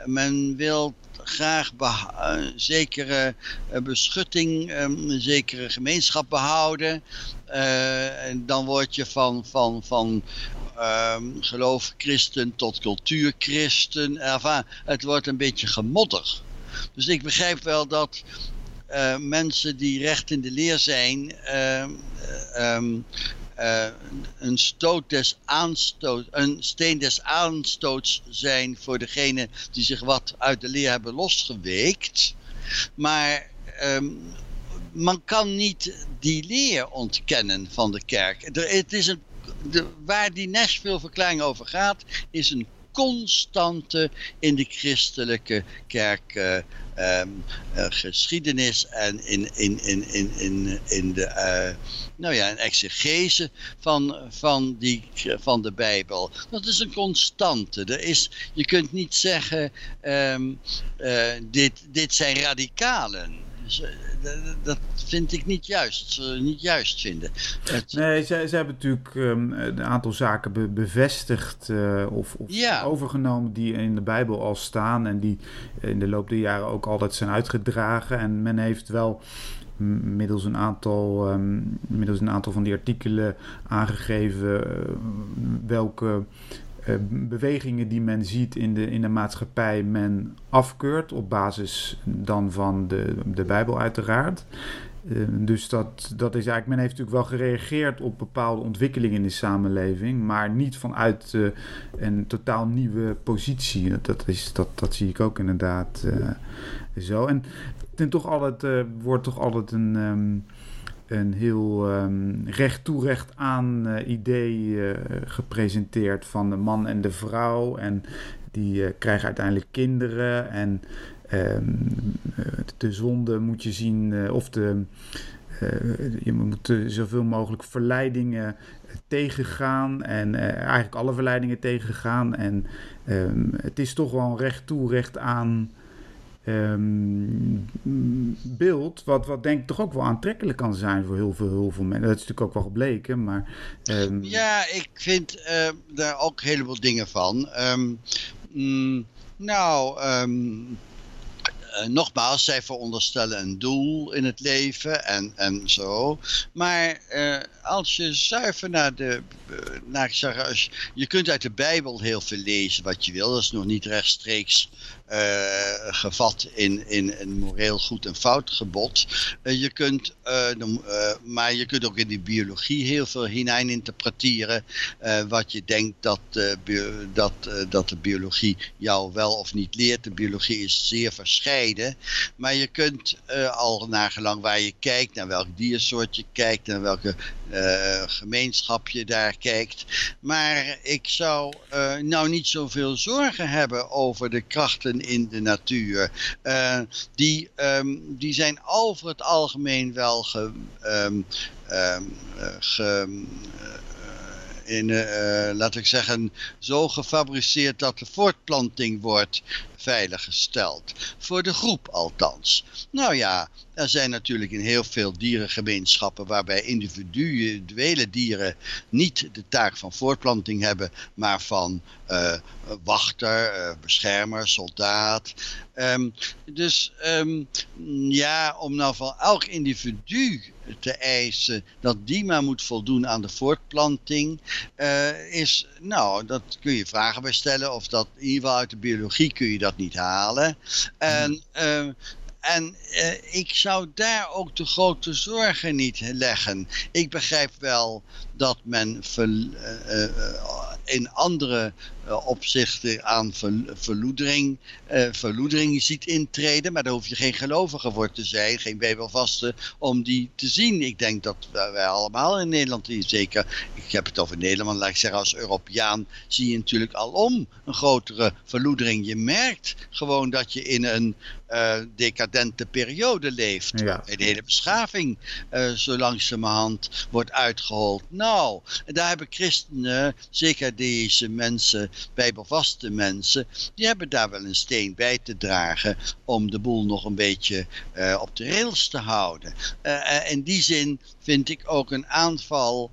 Men wil graag een zekere uh, beschutting, um, een zekere gemeenschap behouden. Uh, en dan word je van, van, van um, geloof christen tot cultuurchristen. Enfin, het wordt een beetje gemodder. Dus ik begrijp wel dat mensen die recht in de leer zijn, um, uh, een, stoot des aanstoot, een steen des aanstoots zijn voor degene die zich wat uit de leer hebben losgeweekt. Maar um, man kan niet die leer ontkennen van de kerk. Er, het is een, waar die Nashville verklaring over gaat, is een constante in de christelijke kerk uh, um, uh, geschiedenis en in, in, in, in, in, in de uh, nou ja, een exegese van, van, die, van de Bijbel. Dat is een constante. Er is, je kunt niet zeggen, um, dit, dit zijn radicalen. Dat vind ik niet juist, niet juist vinden. Het... Nee, ze, ze hebben natuurlijk um, een aantal zaken be bevestigd uh, of, of ja. overgenomen die in de Bijbel al staan en die in de loop der jaren ook altijd zijn uitgedragen. En men heeft wel middels een aantal, um, middels een aantal van die artikelen aangegeven uh, welke bewegingen die men ziet in de, in de maatschappij men afkeurt op basis dan van de, de Bijbel uiteraard. dus dat, dat is eigenlijk, men heeft natuurlijk wel gereageerd op bepaalde ontwikkelingen in de samenleving, maar niet vanuit een totaal nieuwe positie. Dat, is, dat, dat zie ik ook inderdaad zo. En, en toch altijd, wordt toch altijd een. Ehm, een heel um, recht toe recht aan uh, idee uh, gepresenteerd van de man en de vrouw. En die uh, krijgen uiteindelijk kinderen. En um, de zonde moet je zien, of de, je moet zoveel mogelijk verleidingen tegengaan. En eigenlijk alle verleidingen tegengaan. En um, het is toch wel recht toe recht aan um, beeld, wat, wat denk ik toch ook wel aantrekkelijk kan zijn voor heel veel, heel veel mensen. Dat is natuurlijk ook wel gebleken, maar... Um... Ja, ik vind uh, daar ook een heleboel dingen van. Mm, nou, uh, nogmaals, zij veronderstellen een doel in het leven en, en zo. Maar uh, als je zuiver naar de. Uh, naar, zeg, als, je kunt uit de Bijbel heel veel lezen wat je wil. Dat is nog niet rechtstreeks uh, gevat in, in een moreel goed en fout gebod. Uh, je kunt, maar je kunt ook in die biologie heel veel hinein interpreteren. wat je denkt dat, dat, dat de biologie jou wel of niet leert. De biologie is zeer verscheiden. Maar je kunt al nagelang waar je kijkt, naar welk diersoort je kijkt, naar welke gemeenschap je daar kijkt. Maar ik zou nou niet zoveel zorgen hebben over de krachten in de natuur. Uh, die, um, die zijn over het algemeen wel ge, um, ge in, laat ik zeggen, zo gefabriceerd dat de voortplanting wordt veiliggesteld. Voor de groep althans. Nou ja, er zijn natuurlijk in heel veel dierengemeenschappen waarbij individuele dieren niet de taak van voortplanting hebben, maar van uh, wachter, uh, beschermer, soldaat. Um, dus um, ja, om nou van elk individu te eisen dat die maar moet voldoen aan de voortplanting, uh, is, nou, dat kun je vragen bij stellen of dat in ieder geval uit de biologie kun je dat niet halen. En uh, en uh, ik zou daar ook de grote zorgen niet leggen. Ik begrijp wel dat men ver, uh, uh, in andere opzichten aan ver, verloedering, verloedering ziet intreden. Maar daar hoef je geen gelovige voor te zijn, geen bijbelvaste, om die te zien. Ik denk dat wij allemaal in Nederland, zeker, ik heb het over Nederland, laat ik zeggen als Europeaan, zie je natuurlijk alom een grotere verloedering. Je merkt gewoon dat je in een uh, decadente periode leeft. Ja. De hele beschaving uh, zo langzamerhand wordt uitgehold. Nou, en daar hebben christenen, zeker deze mensen, bijbelvaste mensen, die hebben daar wel een steen bij te dragen om de boel nog een beetje uh, op de rails te houden. in die zin vind ik ook een aanval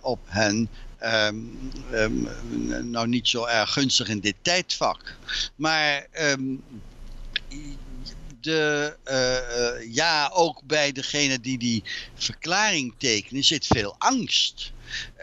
op hen Um, um, nou niet zo erg gunstig in dit tijdvak. Maar um, de, uh, ja, ook bij degene die die verklaring tekenen zit veel angst.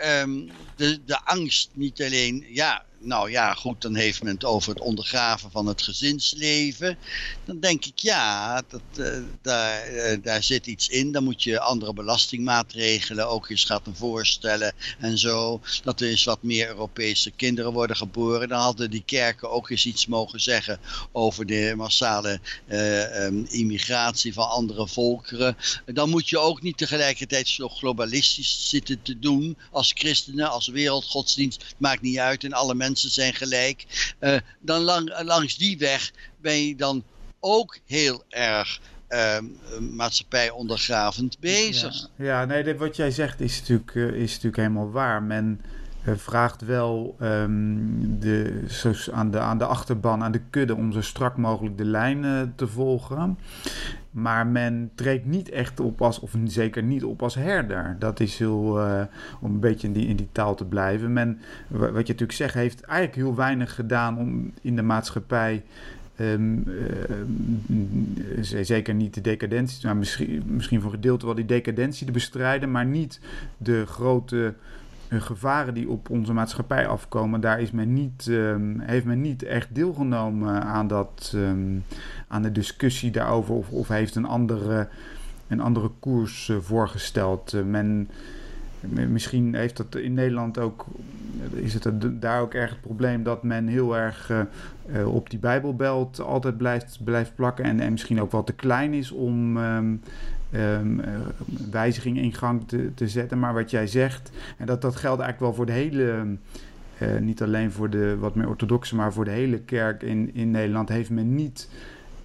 Um, de, de angst niet alleen, ja, nou ja, goed, dan heeft men het over het ondergraven van het gezinsleven. Dan denk ik, ja, dat, uh, daar, uh, daar zit iets in. Dan moet je andere belastingmaatregelen ook eens gaan voorstellen en zo. Dat er eens wat meer Europese kinderen worden geboren. Dan hadden die kerken ook eens iets mogen zeggen over de massale uh, um, immigratie van andere volkeren. Dan moet je ook niet tegelijkertijd zo globalistisch zitten te doen als christenen, als wereldgodsdienst. Maakt niet uit en alle mensen zijn gelijk. Uh, dan lang, langs die weg ben je dan ook heel erg uh, maatschappij ondergravend bezig. Ja, nee, dit, wat jij zegt is natuurlijk, uh, is natuurlijk helemaal waar. Men uh, vraagt wel um, de, aan, de, aan de achterban, aan de kudde, om zo strak mogelijk de lijnen te volgen. Maar men treedt niet echt op als, of zeker niet op als herder. Dat is heel, uh, om een beetje in die, in die taal te blijven. Men, wat je natuurlijk zegt, heeft eigenlijk heel weinig gedaan om in de maatschappij. Um, zeker niet de decadentie, maar misschien, misschien voor gedeelte wel die decadentie te bestrijden, maar niet de grote gevaren die op onze maatschappij afkomen, daar is men niet, um, heeft men niet echt deelgenomen aan, dat, um, aan de discussie daarover. Of, of heeft een andere een andere koers voorgesteld. men, misschien heeft dat in Nederland ook, is het daar ook erg het probleem dat men heel erg op die Bijbelbelt altijd blijft, blijft plakken en, en misschien ook wel te klein is om. Um, um, wijziging in gang te, te zetten. Maar wat jij zegt, en dat, dat geldt eigenlijk wel voor de hele uh, niet alleen voor de wat meer orthodoxe, maar voor de hele kerk in, in Nederland heeft men niet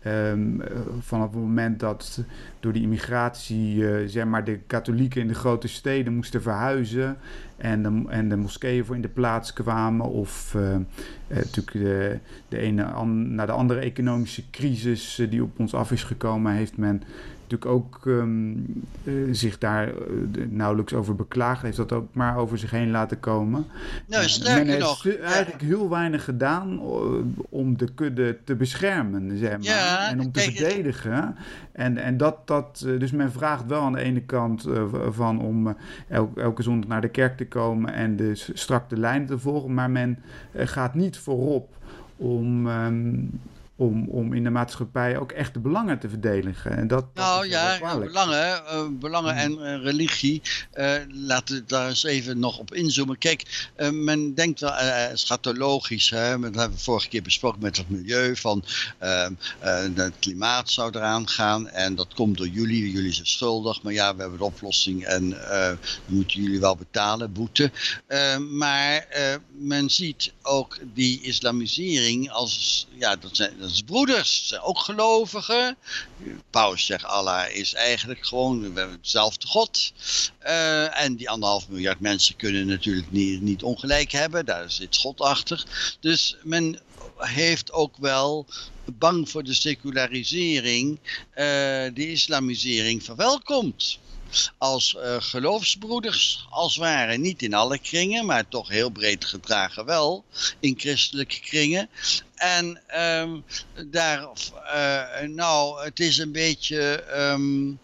um, vanaf het moment dat door die immigratie zeg maar de katholieken in de grote steden moesten verhuizen en de, en de moskeeën voor in de plaats kwamen of natuurlijk de, de ene naar de andere economische crisis die op ons af is gekomen, heeft men natuurlijk ook um, uh, zich daar uh, nauwelijks over beklaagd. Heeft dat ook maar over zich heen laten komen. Nou, sterker Men nog. heeft eigenlijk heel weinig gedaan om de kudde te beschermen, zeg maar. Ja, en om te kijk, verdedigen. En, en dat, dat, dus men vraagt wel aan de ene kant van om elke, elke zondag naar de kerk te komen en de strak de lijn te volgen. Maar men gaat niet voorop om... Um, om, om in de maatschappij ook echt de belangen te verdedigen. En dat, nou ja, belangen, uh, belangen en uh, religie. Uh, laten we daar eens even nog op inzoomen. Kijk, men denkt wel schatologisch. Hè? Dat hebben we vorige keer besproken met het milieu. Van ehm, het klimaat zou eraan gaan. En dat komt door jullie. Jullie zijn schuldig. Maar ja, we hebben de oplossing. En moeten jullie wel betalen, boete. maar men ziet ook die islamisering als... Ja, dat zijn dat is broeders, zijn ook gelovigen. Paus zegt Allah is eigenlijk gewoon, we hebben hetzelfde God. Uh, en die anderhalf miljard mensen kunnen natuurlijk niet, niet ongelijk hebben, daar zit God achter. Dus men heeft ook wel bang voor de secularisering, uh, de islamisering verwelkomd als uh, geloofsbroeders, als ware. Niet in alle kringen, maar toch heel breed gedragen wel in christelijke kringen. En um, daar, uh, nou, het is een beetje, um,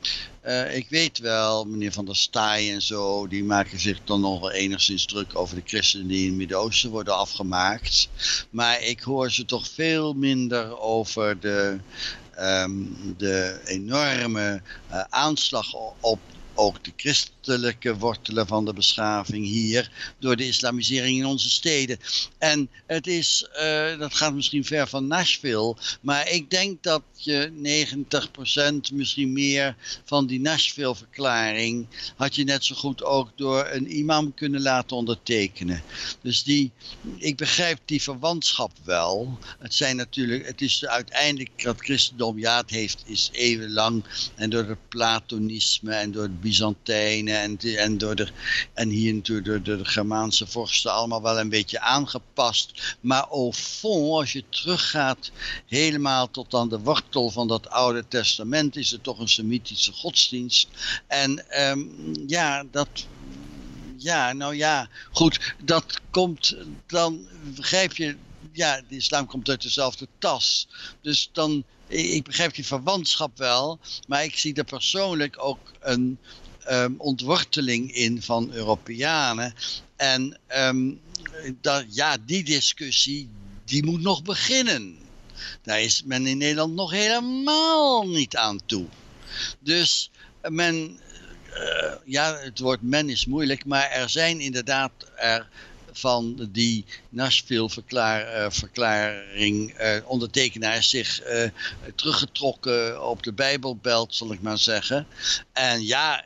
uh, ik weet wel, meneer Van der Staaij en zo, die maken zich dan nog wel enigszins druk over de christenen die in het Midden-Oosten worden afgemaakt. Maar ik hoor ze toch veel minder over de, um, de enorme aanslag op ook de christelijke wortelen van de beschaving hier door de islamisering in onze steden. En het is, uh, dat gaat misschien ver van Nashville, maar ik denk dat je 90% misschien meer van die Nashville-verklaring had je net zo goed ook door een imam kunnen laten ondertekenen. Dus die, ik begrijp die verwantschap wel. Het zijn natuurlijk, het is uiteindelijk dat christendom, ja, het heeft, is eeuwenlang en door het platonisme en door Byzantijnen en, en, door de, en hier natuurlijk door, de Germaanse vorsten allemaal wel een beetje aangepast. Maar au fond, als je teruggaat helemaal tot aan de wortel van dat Oude Testament, is het toch een Semitische godsdienst. En um, ja, dat ja, nou ja, goed, dat komt, dan begrijp je, ja, de islam komt uit dezelfde tas. Dus dan, ik begrijp die verwantschap wel, maar ik zie er persoonlijk ook een um, ontworteling in van Europeanen. En dat, ja, die discussie, die moet nog beginnen. Daar is men in Nederland nog helemaal niet aan toe. Dus men, uh, ja, het woord men is moeilijk, maar er zijn inderdaad er van die Nashville-verklaring uh, uh, ondertekenaars zich uh, teruggetrokken op de Bijbelbelt, zal ik maar zeggen. En ja,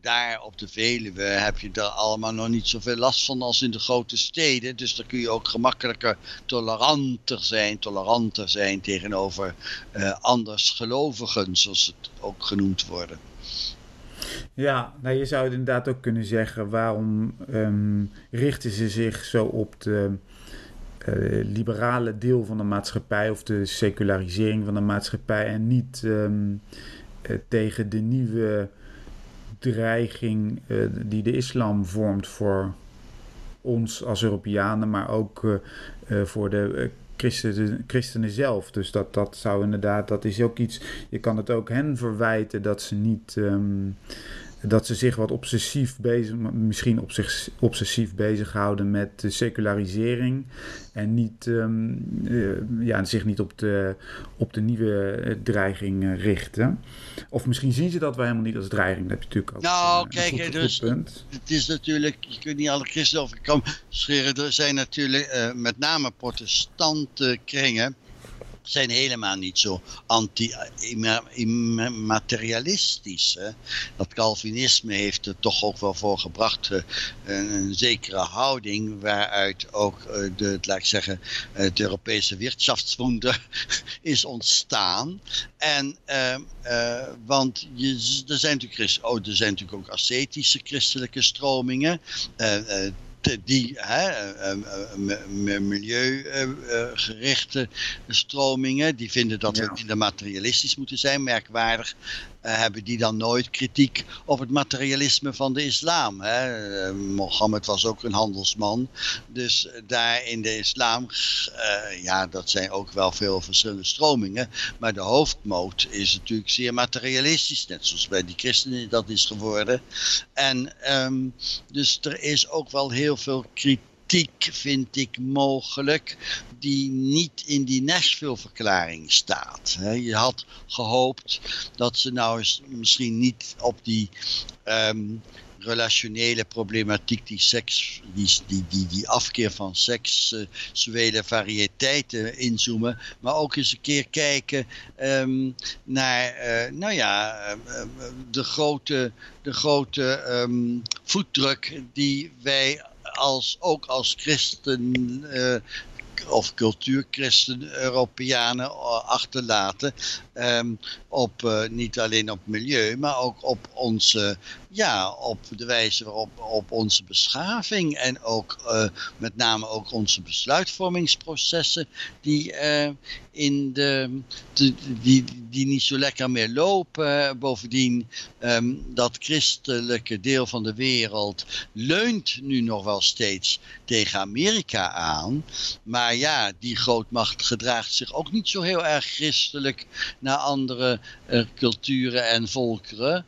daar op de Veluwe heb je er allemaal nog niet zoveel last van als in de grote steden. Dus daar kun je ook gemakkelijker toleranter zijn, toleranter zijn tegenover andersgelovigen, zoals het ook genoemd worden. Ja, nou je zou inderdaad ook kunnen zeggen, waarom um, richten ze zich zo op de uh, liberale deel van de maatschappij of de secularisering van de maatschappij en niet um, uh, tegen de nieuwe dreiging uh, die de islam vormt voor ons als Europeanen, maar ook voor de christenen, zelf. Dus dat, dat zou inderdaad, dat is ook iets, je kan het ook hen verwijten dat ze niet um, dat ze zich wat obsessief bezig, misschien op zich, obsessief bezighouden met de secularisering en niet, um, ja, zich niet op de, op de nieuwe dreiging richten. Of misschien zien ze dat wel helemaal niet als dreiging. Dat heb je natuurlijk ook. Nou, kijk, dus, het is natuurlijk, je kunt niet alle christenen over scheren. Er zijn natuurlijk uh, met name protestante kringen zijn helemaal niet zo anti-immaterialistisch. Dat Calvinisme heeft er toch ook wel voor gebracht uh, een, zekere houding waaruit ook uh, de, laat zeggen, het Europese wirtschaftswunder is ontstaan. En, uh, want je, er, zijn natuurlijk, oh, er zijn natuurlijk ook ascetische christelijke stromingen die hè, eh, eh, eh, milieugerichte stromingen, die vinden dat we minder materialistisch moeten zijn. Merkwaardig hebben die dan nooit kritiek op het materialisme van de islam. Hè? Uh, Mohammed was ook een handelsman. Dus daar in de islam, uh, ja, dat zijn ook wel veel verschillende stromingen. Maar de hoofdmoot is natuurlijk zeer materialistisch, net zoals bij die christenen dat is geworden. En um, dus er is ook wel heel veel kritiek vind ik mogelijk die niet in die Nashville-verklaring staat. Je had gehoopt dat ze nou eens misschien niet op die um, relationele problematiek, die, seks, die, die, die, die afkeer van seksuele variëteiten inzoomen, maar ook eens een keer kijken um, naar, uh, nou ja, uh, de grote, de grote voetdruk die wij als, ook als christen uh, of cultuurchristen Europeanen achterlaten. Um, op, uh, niet alleen op milieu, maar ook op onze, ja, op de wijze waarop op onze beschaving en ook uh, met name ook onze besluitvormingsprocessen die uh, in de, die, die niet zo lekker meer lopen. Bovendien um, dat christelijke deel van de wereld leunt nu nog wel steeds tegen Amerika aan. Maar ja, die grootmacht gedraagt zich ook niet zo heel erg christelijk naar andere uh, culturen en volkeren.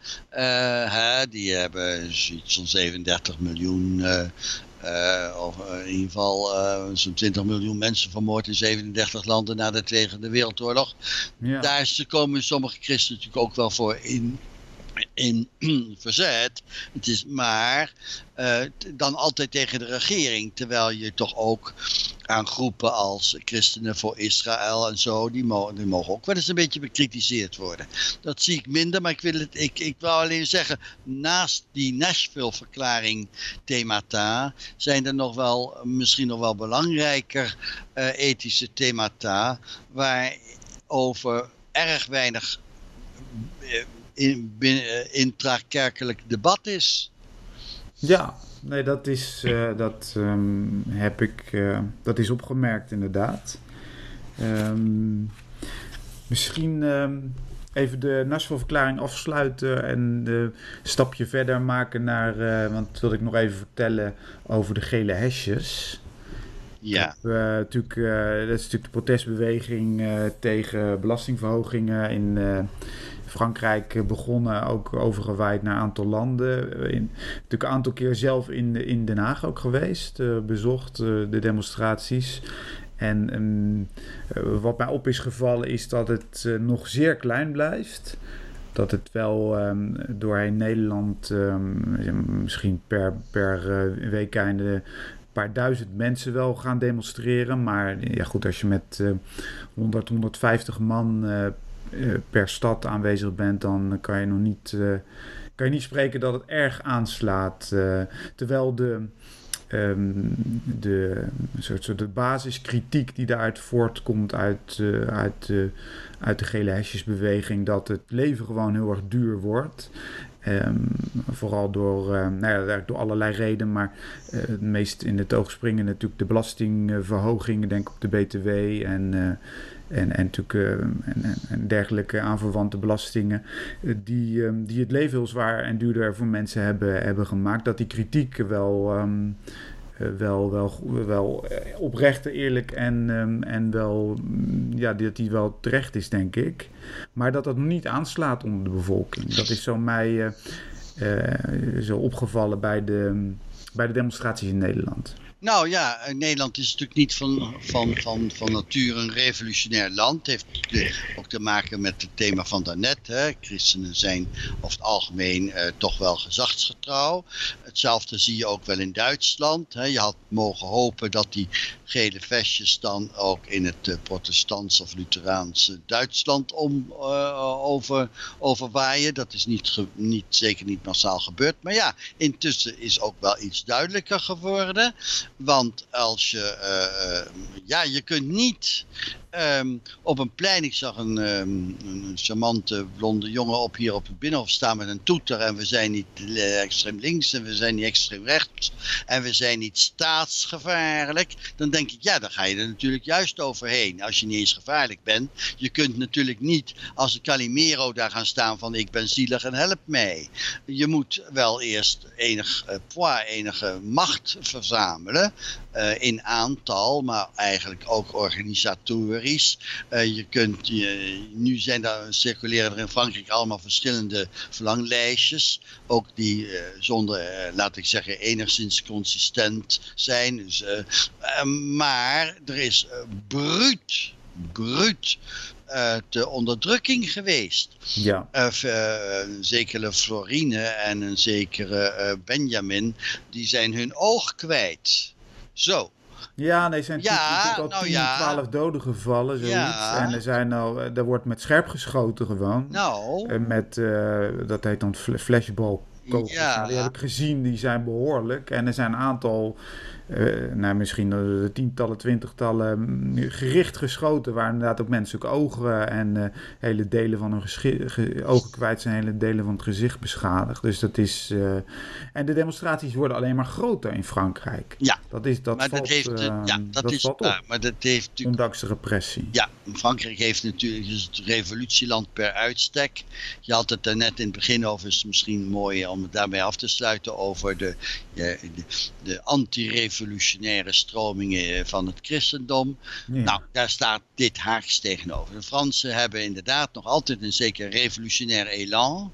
Die hebben iets van 37 miljoen. Uh, of in ieder geval zo'n 20 miljoen mensen vermoord in 37 landen na de Tweede Wereldoorlog. Ja. Daar komen sommige christenen natuurlijk ook wel voor in in verzet. Het is maar uh, dan altijd tegen de regering. Terwijl je toch ook aan groepen als Christenen voor Israël en zo, die, mogen, die mogen ook wel eens een beetje bekritiseerd worden. Dat zie ik minder, maar ik wil, het, ik, ik wil alleen zeggen, naast die Nashville-verklaring themata, zijn er nog wel, misschien nog wel belangrijker uh, ethische themata, waar over erg weinig uh, in, binnen, intrakerkelijk debat is. Ja, nee, dat is, uh, dat um, heb ik, uh, dat is opgemerkt inderdaad. Um, misschien um, even de Nashville-verklaring afsluiten en een stapje verder maken naar, uh, want dat wil ik nog even vertellen over de gele hesjes. Ja. Natuurlijk, dat is natuurlijk de protestbeweging tegen belastingverhogingen in Frankrijk begonnen, ook overgewaaid naar een aantal landen. In, natuurlijk een aantal keer zelf in, in Den Haag ook geweest, bezocht de demonstraties. En um, wat mij op is gevallen is dat het nog zeer klein blijft dat het wel um, doorheen Nederland um, misschien per, per uh, weekeinde paar duizend mensen wel gaan demonstreren. Maar ja, goed, als je met uh, 100, 150 man uh, per stad aanwezig bent, dan kan je nog niet, uh, kan je niet spreken dat het erg aanslaat. terwijl de, um, de, soort, soort de basiskritiek die daaruit voortkomt uit, uit, uit de gele hesjesbeweging, dat het leven gewoon heel erg duur wordt. Um, vooral door, uh, nou ja, door allerlei redenen, maar uh, het meest in het oog springen natuurlijk de belastingverhogingen, denk op de BTW en, uh, en, en natuurlijk en, en, dergelijke aanverwante belastingen, die, um, die het leven heel zwaar en duurder voor mensen hebben, hebben gemaakt. Dat die kritiek wel. Um, wel, wel, wel oprecht, eerlijk en, um, en wel, ja, dat die wel terecht is, denk ik. Maar dat dat niet aanslaat onder de bevolking. Dat is zo mij. Uh, zo opgevallen bij de, bij de demonstraties in Nederland? Nou ja, Nederland is natuurlijk niet van, van, van, van nature een revolutionair land. Het heeft ook te maken met het thema van daarnet. Hè. Christenen zijn over het algemeen eh, toch wel gezagsgetrouw. Hetzelfde zie je ook wel in Duitsland. Hè. Je had mogen hopen dat die gele vestjes dan ook in het uh, protestants of Lutheraanse Duitsland om, over, overwaaien. Dat is niet, niet, zeker niet massaal gebeurd. Maar ja, intussen is ook wel iets duidelijker geworden. Want als je, uh, ja, je kunt niet um, op een plein, ik zag een, um, een, charmante blonde jongen op hier op het binnenhof staan met een toeter. En we zijn niet extreem links en we zijn niet extreem rechts en we zijn niet staatsgevaarlijk. Dan denk ik, ja, dan ga je er natuurlijk juist overheen. Als je niet eens gevaarlijk bent. Je kunt natuurlijk niet als de Calimero daar gaan staan van ik ben zielig en help mij. Je moet wel eerst enig, uh, enige macht verzamelen. Uh, in aantal, maar eigenlijk ook Uh, je kunt, je, nu zijn daar, circuleren er in Frankrijk allemaal verschillende verlanglijstjes. Ook die uh, zonder, laat ik zeggen, enigszins consistent zijn. Dus, maar er is bruut, bruut de onderdrukking geweest. Ja. Uh, een zekere Florine en een zekere Benjamin, die zijn hun oog kwijt. Zo. Ja, nee, er zijn ja, al nou 10, ja. 12 doden gevallen, zoiets. Ja. En er, zijn al, er wordt met scherp geschoten gewoon. Nou. Met, uh, dat heet dan flashball kogels. Ja. Nou, die heb ik gezien, die zijn behoorlijk. En er zijn een aantal uh, nou, misschien uh, tientallen, twintigtallen mm, gericht geschoten, waar inderdaad ook menselijke ogen en uh, hele delen van hun ogen kwijt zijn, hele delen van het gezicht beschadigd. Dus dat is. En de demonstraties worden alleen maar groter in Frankrijk. Ja, dat is dat. Maar valt, dat heeft, ja, dat, dat is waar. Maar dat heeft natuurlijk. Ondanks de repressie. Ja, Frankrijk heeft natuurlijk is het revolutieland per uitstek. Je had het er net in het begin over, is misschien mooi om het daarmee af te sluiten over de, de, de anti-revolutie revolutionaire stromingen van het christendom. Ja. Nou, daar staat dit haaks tegenover. De Fransen hebben inderdaad nog altijd een zeker revolutionair elan.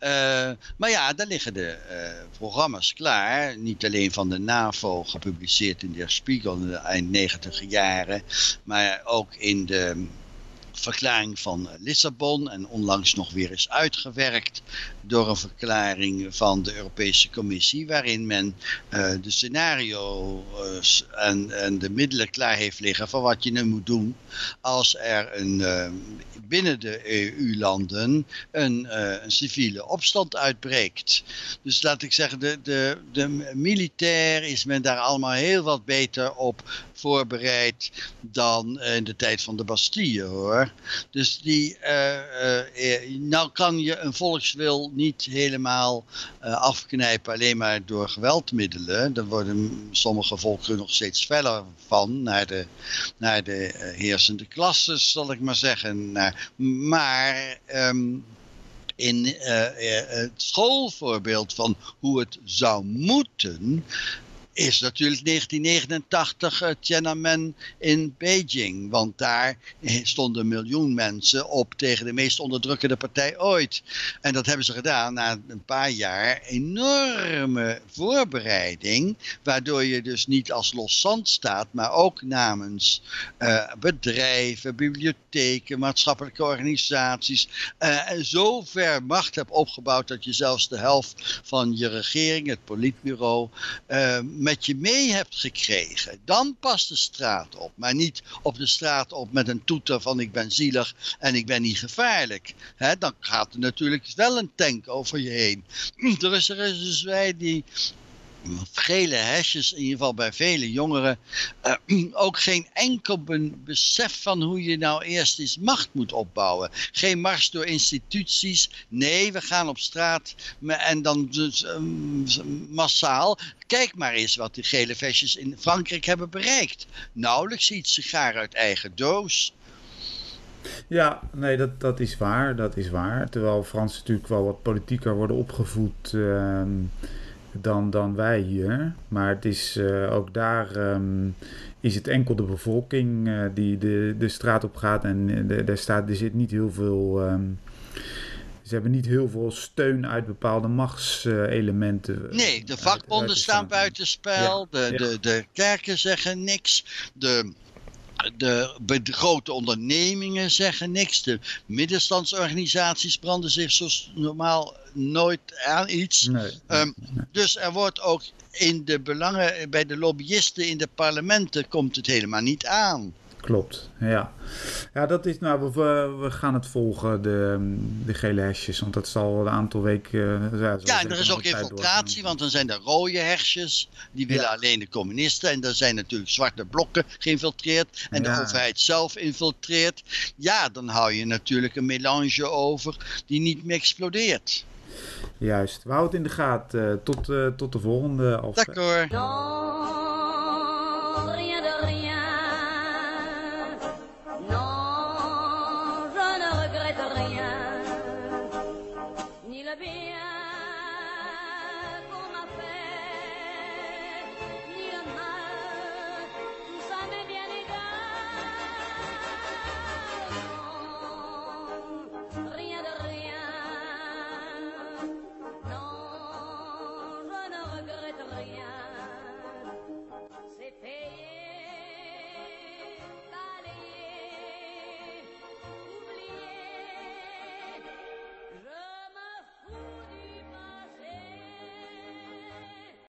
Uh, maar ja, daar liggen de uh, programma's klaar. Niet alleen van de NAVO, gepubliceerd in de Spiegel in de eind negentiger jaren. Maar ook in de verklaring van Lissabon en onlangs nog weer is uitgewerkt door een verklaring van de Europese Commissie waarin men uh, de scenario's en, en, de middelen klaar heeft liggen van wat je nu moet doen als er een, uh, binnen de EU-landen een, een, civiele opstand uitbreekt. Dus laat ik zeggen, de, de, de militair is men daar allemaal heel wat beter op voorbereid dan in de tijd van de Bastille hoor. Dus die, nou kan je een volkswil niet helemaal uh, afknijpen alleen maar door geweldmiddelen. Daar worden sommige volken nog steeds feller van naar de, naar de uh, heersende klasses, zal ik maar zeggen. Maar um, in uh, het schoolvoorbeeld van hoe het zou moeten, is natuurlijk 1989 uh, Tiananmen in Beijing. Want daar stonden miljoen mensen op tegen de meest onderdrukkende partij ooit. En dat hebben ze gedaan na een paar jaar enorme voorbereiding. Waardoor je dus niet als los zand staat, maar ook namens uh, bedrijven, bibliotheken, maatschappelijke organisaties. Uh, en zo ver macht hebt opgebouwd dat je zelfs de helft van je regering, het politbureau, met je mee hebt gekregen, dan past de straat op. Maar niet op de straat op met een toeter van ik ben zielig en ik ben niet gevaarlijk. Dan gaat er natuurlijk wel een tank over je heen. Er is er dus wij die gele hesjes, in ieder geval bij vele jongeren, uh, ook geen enkel besef van hoe je nou eerst eens macht moet opbouwen. Geen mars door instituties. Nee, we gaan op straat en dan dus, um, massaal. Kijk maar eens wat die gele vestjes in Frankrijk hebben bereikt. Nauwelijks iets sigaar uit eigen doos. Ja, nee, dat, dat is waar. Dat is waar. Terwijl Fransen natuurlijk wel wat politieker worden opgevoed. Uh, dan, dan wij hier. Maar het is uh, ook daar um, is het enkel de bevolking uh, die de, de straat op gaat. En er, staat, er zit niet heel veel. Um, Ze hebben niet heel veel steun uit bepaalde machtselementen. nee, de vakbonden staan buitenspel. Ja, de, De, de kerken zeggen niks. De de, de, grote ondernemingen zeggen niks. De middenstandsorganisaties branden zich zoals normaal nooit aan iets. Nee, um, Dus er wordt ook in de belangen, bij de lobbyisten in de parlementen komt het helemaal niet aan. Klopt, ja. Ja, dat is, nou, we, we gaan het volgen, de, de gele hesjes, want dat zal een aantal weken... Uh, ja, ja en er is ook infiltratie, want dan zijn er rode hesjes, die willen alleen de communisten. En dan zijn natuurlijk zwarte blokken geïnfiltreerd en ja. de overheid zelf infiltreert. Ja, dan hou je natuurlijk een melange over die niet meer explodeert. Juist, we houden het in de gaten. Uh, tot, uh, tot de volgende. D'accord.